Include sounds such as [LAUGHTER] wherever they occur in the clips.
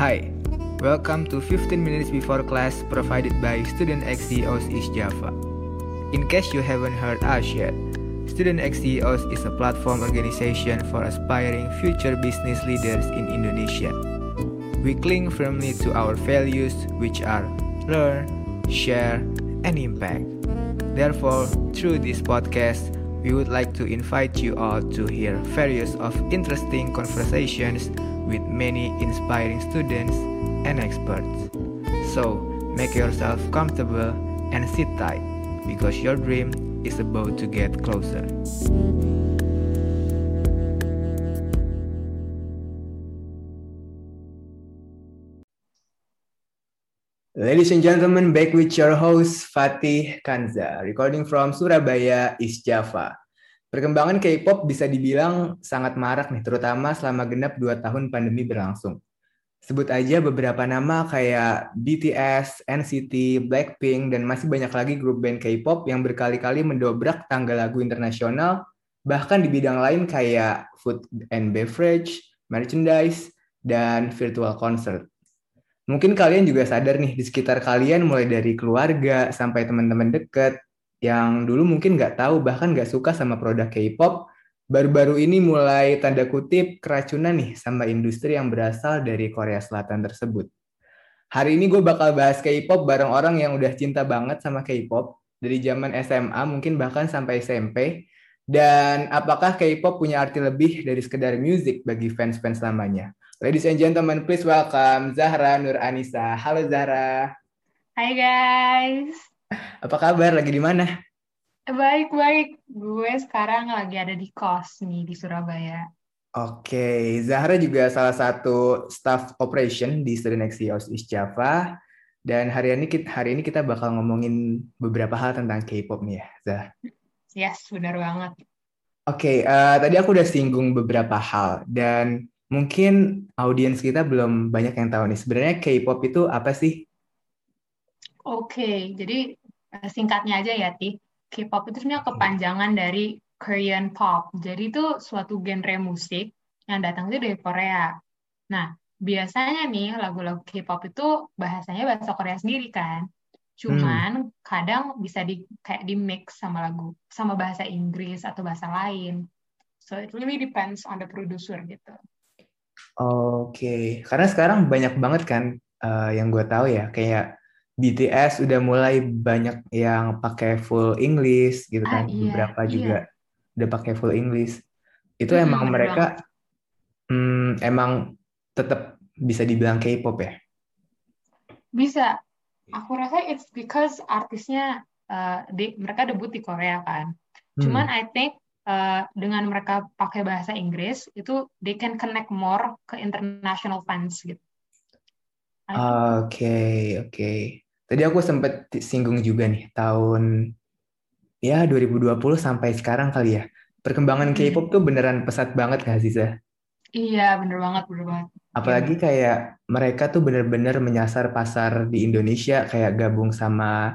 Hi, welcome to 15 minutes before class provided by Student XDOs East Java. In case you haven't heard us yet, Student XDOs is a platform organization for aspiring future business leaders in Indonesia. We cling firmly to our values, which are learn, share, and impact. Therefore, through this podcast, we would like to invite you all to hear various of interesting conversations with many inspiring students and experts. So, make yourself comfortable and sit tight because your dream is about to get closer. Ladies and gentlemen, back with your host Fatih Kanza, recording from Surabaya, East Java. Perkembangan K-pop bisa dibilang sangat marak nih, terutama selama genap 2 tahun pandemi berlangsung. Sebut aja beberapa nama kayak BTS, NCT, Blackpink, dan masih banyak lagi grup band K-pop yang berkali-kali mendobrak tangga lagu internasional, bahkan di bidang lain kayak food and beverage, merchandise, dan virtual concert. Mungkin kalian juga sadar nih, di sekitar kalian mulai dari keluarga sampai teman-teman deket, yang dulu mungkin nggak tahu bahkan nggak suka sama produk K-pop, baru-baru ini mulai tanda kutip keracunan nih sama industri yang berasal dari Korea Selatan tersebut. Hari ini gue bakal bahas K-pop bareng orang yang udah cinta banget sama K-pop dari zaman SMA mungkin bahkan sampai SMP. Dan apakah K-pop punya arti lebih dari sekedar musik bagi fans-fans lamanya? Ladies and gentlemen, please welcome Zahra Nur Anissa. Halo Zahra. Hai guys. Apa kabar? Lagi di mana? Baik-baik. Gue sekarang lagi ada di kos nih di Surabaya. Oke, Zahra juga salah satu staff operation di Student Axios East Java. Dan hari ini kita, hari ini kita bakal ngomongin beberapa hal tentang K-pop nih ya, Zah. Yes, benar banget. Oke, uh, tadi aku udah singgung beberapa hal dan mungkin audiens kita belum banyak yang tahu nih. Sebenarnya K-pop itu apa sih? Oke, jadi eh, singkatnya aja ya, Ti. K-pop itu sebenarnya kepanjangan dari Korean pop. Jadi itu suatu genre musik yang datang itu dari Korea. Nah, biasanya nih lagu-lagu K-pop itu bahasanya bahasa Korea sendiri kan. Cuman hmm. kadang bisa di kayak di mix sama lagu sama bahasa Inggris atau bahasa lain. So it really depends on the producer gitu. Oke, okay. karena sekarang banyak banget kan uh, yang gue tahu ya, kayak BTS udah mulai banyak yang pakai full English gitu ah, kan, ah, iya, beberapa iya. juga udah pakai full English. Itu hmm, emang mereka hmm, emang tetap bisa dibilang K-pop ya? Bisa, aku rasa it's because artisnya uh, di, mereka debut di Korea kan. Hmm. Cuman I think uh, dengan mereka pakai bahasa Inggris itu they can connect more ke international fans gitu. Oke, oke. Okay, okay. Tadi aku sempat singgung juga nih tahun ya 2020 sampai sekarang kali ya. Perkembangan hmm. K-pop tuh beneran pesat banget gak sih, Zah? Iya, bener banget, bener banget. Apalagi iya. kayak mereka tuh bener-bener menyasar pasar di Indonesia, kayak gabung sama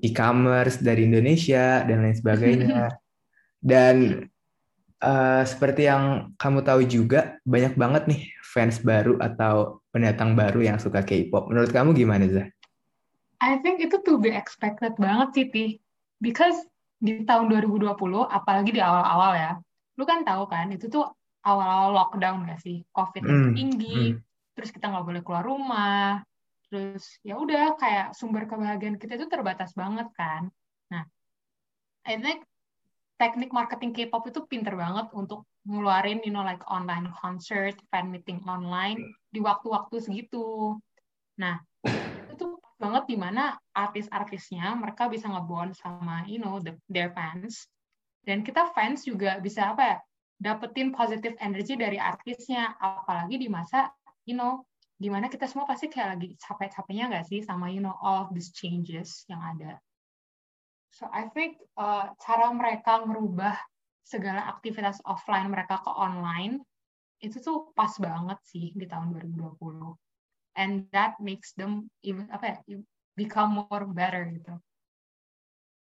e-commerce dari Indonesia dan lain sebagainya. [LAUGHS] dan uh, seperti yang kamu tahu juga, banyak banget nih fans baru atau pendatang baru yang suka K-pop. Menurut kamu gimana, Zah? I think itu to be expected banget sih, Ti. Because di tahun 2020, apalagi di awal-awal ya, lu kan tahu kan, itu tuh awal-awal lockdown gak sih covid mm. tinggi mm. terus kita nggak boleh keluar rumah terus ya udah kayak sumber kebahagiaan kita itu terbatas banget kan nah I think teknik marketing K-pop itu pinter banget untuk ngeluarin you know like online concert fan meeting online di waktu-waktu segitu. Nah [LAUGHS] itu banget di mana artis-artisnya mereka bisa ngebond sama you know the, their fans. Dan kita fans juga bisa apa ya dapetin positive energy dari artisnya. Apalagi di masa you know di mana kita semua pasti kayak lagi capek-capeknya nggak sih sama you know all of these changes yang ada so I think uh, cara mereka merubah segala aktivitas offline mereka ke online itu tuh pas banget sih di tahun 2020 and that makes them even apa ya become more better gitu.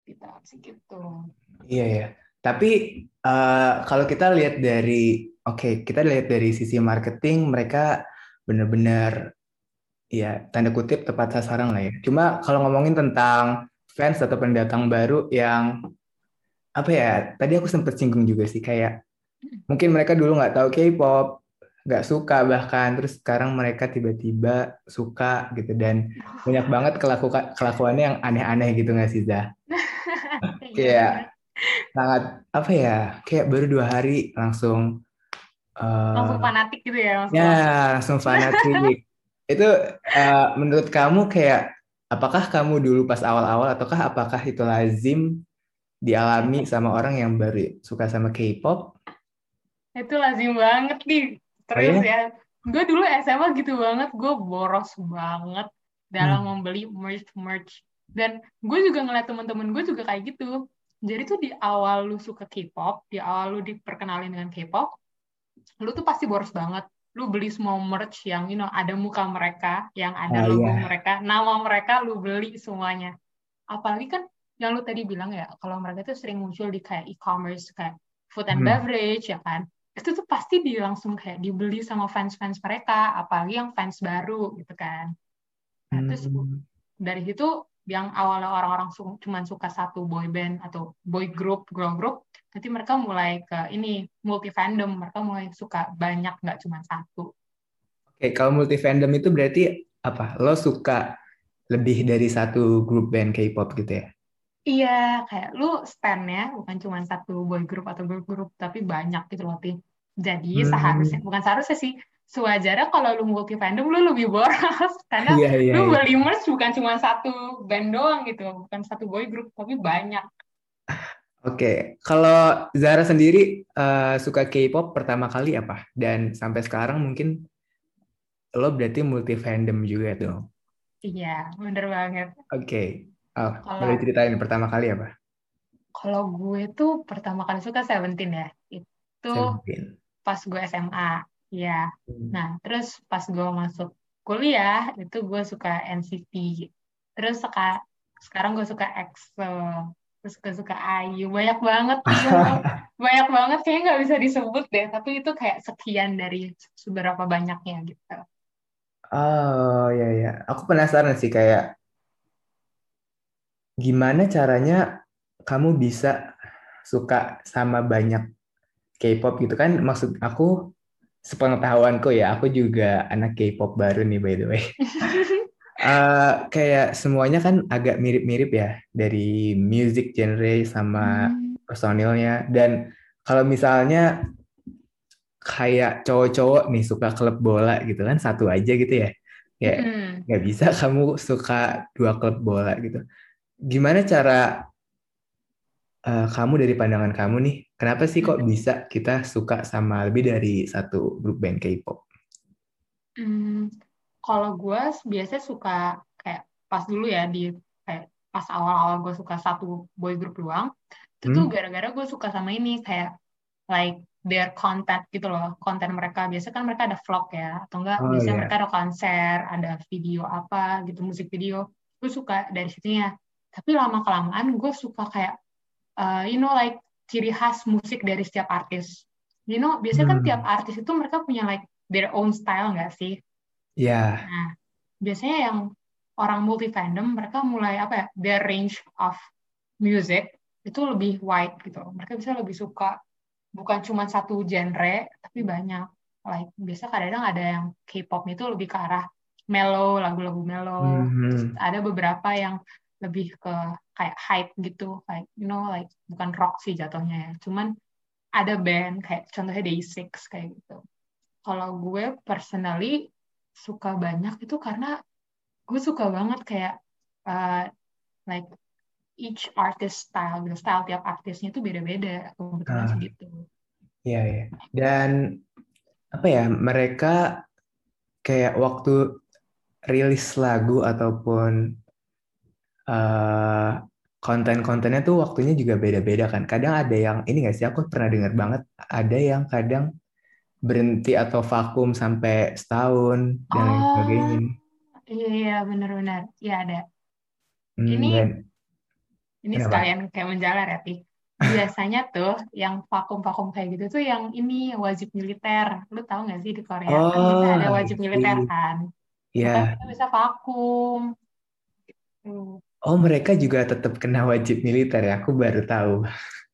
Kita sih gitu. Iya ya tapi uh, kalau kita lihat dari, oke, okay, kita lihat dari sisi marketing, mereka benar-benar ya tanda kutip tepat sasaran lah ya. Cuma kalau ngomongin tentang fans atau pendatang baru yang apa ya? Tadi aku sempat singgung juga sih kayak mungkin mereka dulu nggak tahu K-pop, nggak suka bahkan terus sekarang mereka tiba-tiba suka gitu dan banyak banget kelakuan kelakuannya yang aneh-aneh gitu nggak sih Zah? [LAUGHS] kayak sangat apa ya? Kayak baru dua hari langsung uh, langsung fanatik gitu ya langsung ya langsung fanatik [LAUGHS] itu uh, menurut kamu kayak apakah kamu dulu pas awal-awal ataukah apakah itu lazim dialami sama orang yang baru suka sama K-pop? Itu lazim banget nih. Terus oh, ya, ya gue dulu SMA gitu banget, gue boros banget dalam hmm. membeli merch-merch. Dan gue juga ngeliat temen-temen gue juga kayak gitu. Jadi tuh di awal lu suka K-pop, di awal lu diperkenalin dengan K-pop, lu tuh pasti boros banget lu beli semua merch yang you know ada muka mereka, yang ada oh, logo yeah. mereka, nama mereka lu beli semuanya. Apalagi kan yang lu tadi bilang ya, kalau mereka tuh sering muncul di kayak e-commerce kayak food and hmm. beverage ya kan. Itu tuh pasti di langsung kayak dibeli sama fans-fans mereka, apalagi yang fans baru gitu kan. Nah, hmm. terus dari situ yang awalnya orang-orang cuma suka satu boy band atau boy group, girl group, nanti mereka mulai ke ini multi fandom mereka mulai suka banyak nggak cuma satu. Oke kalau multi fandom itu berarti apa? Lo suka lebih dari satu grup band K-pop gitu ya? Iya kayak lu stand-nya bukan cuma satu boy group atau girl group tapi banyak gitu loh jadi hmm. seharusnya bukan seharusnya sih sewajarnya kalau lu multi fandom lu lebih boros [LAUGHS] karena yeah, yeah, lu yeah. beli merch bukan cuma satu band doang gitu bukan satu boy group tapi banyak Oke, kalau Zara sendiri uh, suka K-pop pertama kali apa? Dan sampai sekarang mungkin lo berarti multi fandom juga tuh. Iya, bener banget. Oke, okay. oh, boleh ceritain pertama kali apa? Kalau gue tuh pertama kali suka Seventeen ya, itu Seventeen. pas gue SMA, ya. Hmm. Nah, terus pas gue masuk kuliah itu gue suka NCT. Terus sekarang gue suka EXO terus suka-suka Ayu. Banyak banget [LAUGHS] banyak banget. Kayaknya nggak bisa disebut deh tapi itu kayak sekian dari seberapa banyaknya gitu. Oh ya ya aku penasaran sih kayak gimana caranya kamu bisa suka sama banyak K-pop gitu? Kan maksud aku sepengetahuanku ya aku juga anak K-pop baru nih by the way Uh, [LAUGHS] kayak semuanya kan agak mirip-mirip ya dari music genre sama hmm. personilnya dan kalau misalnya kayak cowok-cowok nih suka klub bola gitu kan satu aja gitu ya ya nggak hmm. bisa kamu suka dua klub bola gitu gimana cara uh, kamu dari pandangan kamu nih kenapa sih kok bisa kita suka sama lebih dari satu grup band K-pop? Hmm, kalau gue biasanya suka kayak pas dulu ya di kayak pas awal-awal gue suka satu boy group doang itu hmm. tuh gara-gara gue suka sama ini kayak like their content gitu loh konten mereka biasa kan mereka ada vlog ya atau enggak oh, biasanya yeah. mereka ada konser ada video apa gitu musik video gue suka dari situnya tapi lama kelamaan gue suka kayak uh, you know like ciri khas musik dari setiap artis you know biasanya kan hmm. kan tiap artis itu mereka punya like their own style nggak sih Ya. Nah, biasanya yang orang multi fandom mereka mulai apa ya their range of music itu lebih wide gitu. Mereka bisa lebih suka bukan cuma satu genre tapi banyak. Like biasa kadang-kadang ada yang K-pop itu lebih ke arah mellow, lagu-lagu mellow. Mm -hmm. ada beberapa yang lebih ke kayak hype gitu, kayak you know like bukan rock sih jatuhnya ya. Cuman ada band kayak contohnya Day6 kayak gitu. Kalau gue personally suka banyak itu karena gue suka banget kayak uh, like each artist style gitu style tiap artisnya itu beda-beda kebetulan uh, segitu iya ya dan apa ya mereka kayak waktu rilis lagu ataupun uh, konten-kontennya tuh waktunya juga beda-beda kan kadang ada yang ini gak sih aku pernah dengar banget ada yang kadang berhenti atau vakum sampai setahun dan lain oh, sebagainya. Iya iya benar-benar. Iya ada. Hmm, ini dan, ini kenapa? sekalian kayak menjalar ya, Pi. Biasanya tuh yang vakum-vakum kayak gitu tuh yang ini wajib militer. Lu tahu nggak sih di Korea kan oh, kan ada wajib militer kan? Iya. Makanya bisa vakum. Gitu. Oh, mereka juga tetap kena wajib militer ya. Aku baru tahu.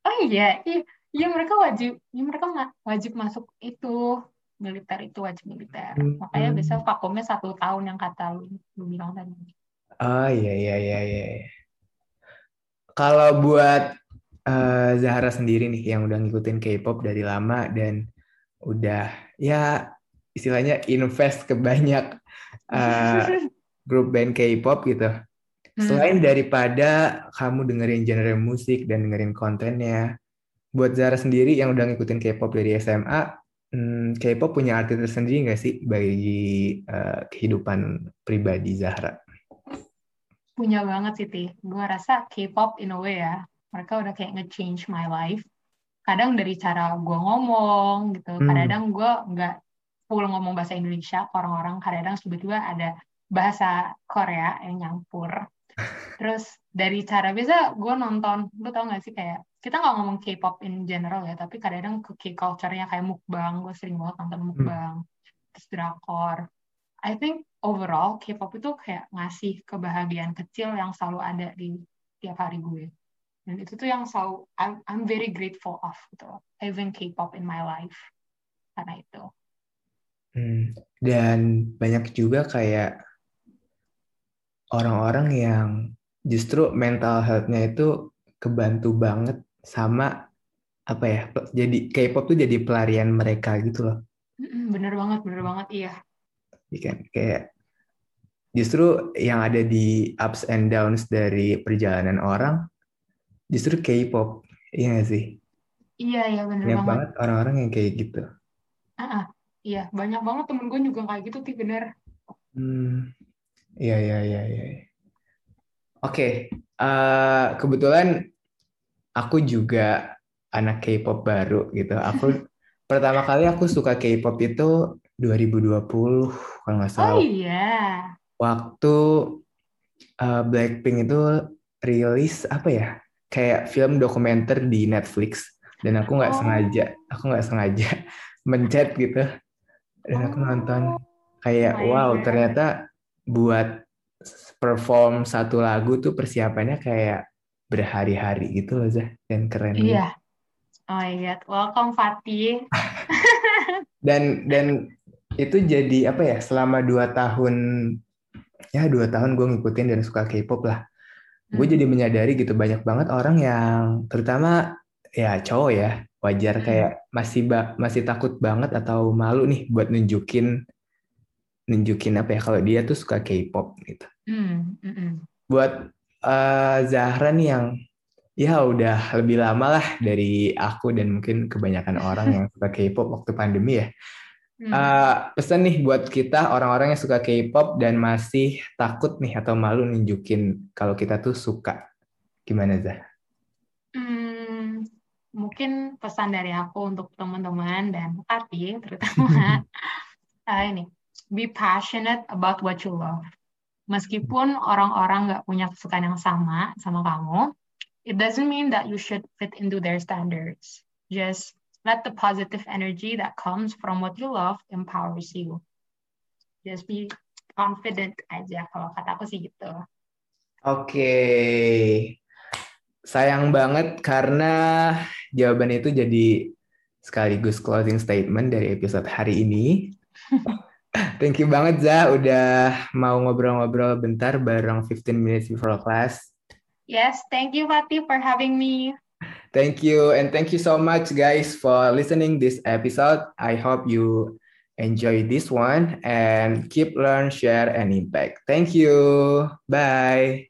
Oh iya, iya, iya mereka wajib, iya mereka wajib masuk itu militer itu wajib militer. Makanya bisa Hmm. vakumnya satu tahun yang kata lu, lu bilang tadi. Oh iya iya iya iya. iya. Kalau buat eh, Zahra sendiri nih yang udah ngikutin K-pop dari lama dan udah ya istilahnya invest ke banyak eh, [LAUGHS] grup band K-pop gitu. Hmm. Selain daripada kamu dengerin genre musik dan dengerin kontennya, buat Zahra sendiri yang udah ngikutin K-pop dari SMA, hmm, K-pop punya arti tersendiri nggak sih bagi eh, kehidupan pribadi Zahra? Punya banget sih, Ti. Gue rasa K-pop in a way ya, mereka udah kayak nge-change my life. Kadang dari cara gue ngomong gitu, Hmm. kadang gue nggak full ngomong bahasa Indonesia orang-orang, kadang tiba-tiba ada bahasa Korea yang nyampur. Terus dari cara biasa gue nonton, lu tau gak sih kayak kita nggak ngomong K-pop in general ya, tapi kadang-kadang ke K-culture-nya kayak mukbang, gue sering banget nonton mukbang, terus drakor. I think overall K-pop itu kayak ngasih kebahagiaan kecil yang selalu ada di tiap hari gue. Dan itu tuh yang selalu I'm, I'm very grateful of gitu, having K-pop in my life karena itu. Hmm, Dan banyak juga kayak orang-orang yang justru mental health-nya itu kebantu banget sama apa ya? Jadi K-pop tuh jadi pelarian mereka gitu loh. Bener banget, bener banget, iya. Iya kan? Kayak justru yang ada di ups and downs dari perjalanan orang justru K-pop. Iya nggak sih? Iya, iya bener Banyak banget. banget orang-orang yang kayak gitu. Ah, ah. Iya, banyak banget temen gue juga kayak gitu, Ti, bener. Hmm, iya iya iya iya. Oke, eh, kebetulan aku juga anak K-pop baru gitu. Aku [LAUGHS] pertama kali aku suka K-pop itu 2020 kalau nggak Oh salah. iya. Waktu eh, Blackpink itu rilis apa ya? Kayak film dokumenter di Netflix dan aku nggak Oh. sengaja, aku nggak sengaja [LAUGHS] mencet gitu dan aku nonton kayak Oh wow God. ternyata buat perform satu lagu tuh persiapannya kayak berhari-hari gitu loh Zah dan keren gitu. Iya. Oh my God. Welcome, Fatih. [LAUGHS] dan dan itu jadi apa ya selama dua tahun ya dua tahun gue ngikutin dan suka K-pop lah gue Hmm. jadi menyadari gitu banyak banget orang yang terutama ya cowok ya wajar Hmm. kayak masih ba- masih takut banget atau malu nih buat nunjukin nunjukin apa ya kalau dia tuh suka K-pop gitu Hmm, mm, mm. buat eh, Zahra nih yang ya udah lebih lama lah dari aku dan mungkin kebanyakan orang [LAUGHS] yang suka K-pop waktu pandemi ya. Hmm. Eh, pesan nih buat kita orang-orang yang suka K-pop dan masih takut nih atau malu nunjukin kalau kita tuh suka. Gimana Zah? Hmm, mungkin pesan dari aku untuk teman-teman dan Fatih terutama eh, [LAUGHS] ini be passionate about what you love. Meskipun orang-orang nggak punya kesukaan yang sama sama kamu, it doesn't mean that you should fit into their standards. Just let the positive energy that comes from what you love empowers you. Just be confident aja kalau kata aku sih gitu. Oke. Sayang banget karena jawaban itu jadi sekaligus closing statement dari episode hari ini. [LAUGHS] Thank you banget Zah udah mau ngobrol-ngobrol bentar bareng 15 minutes before class. Yes, thank you Fatih for having me. Thank you and thank you so much guys for listening this episode. I hope you enjoy this one and keep learn, share and impact. Thank you. Bye.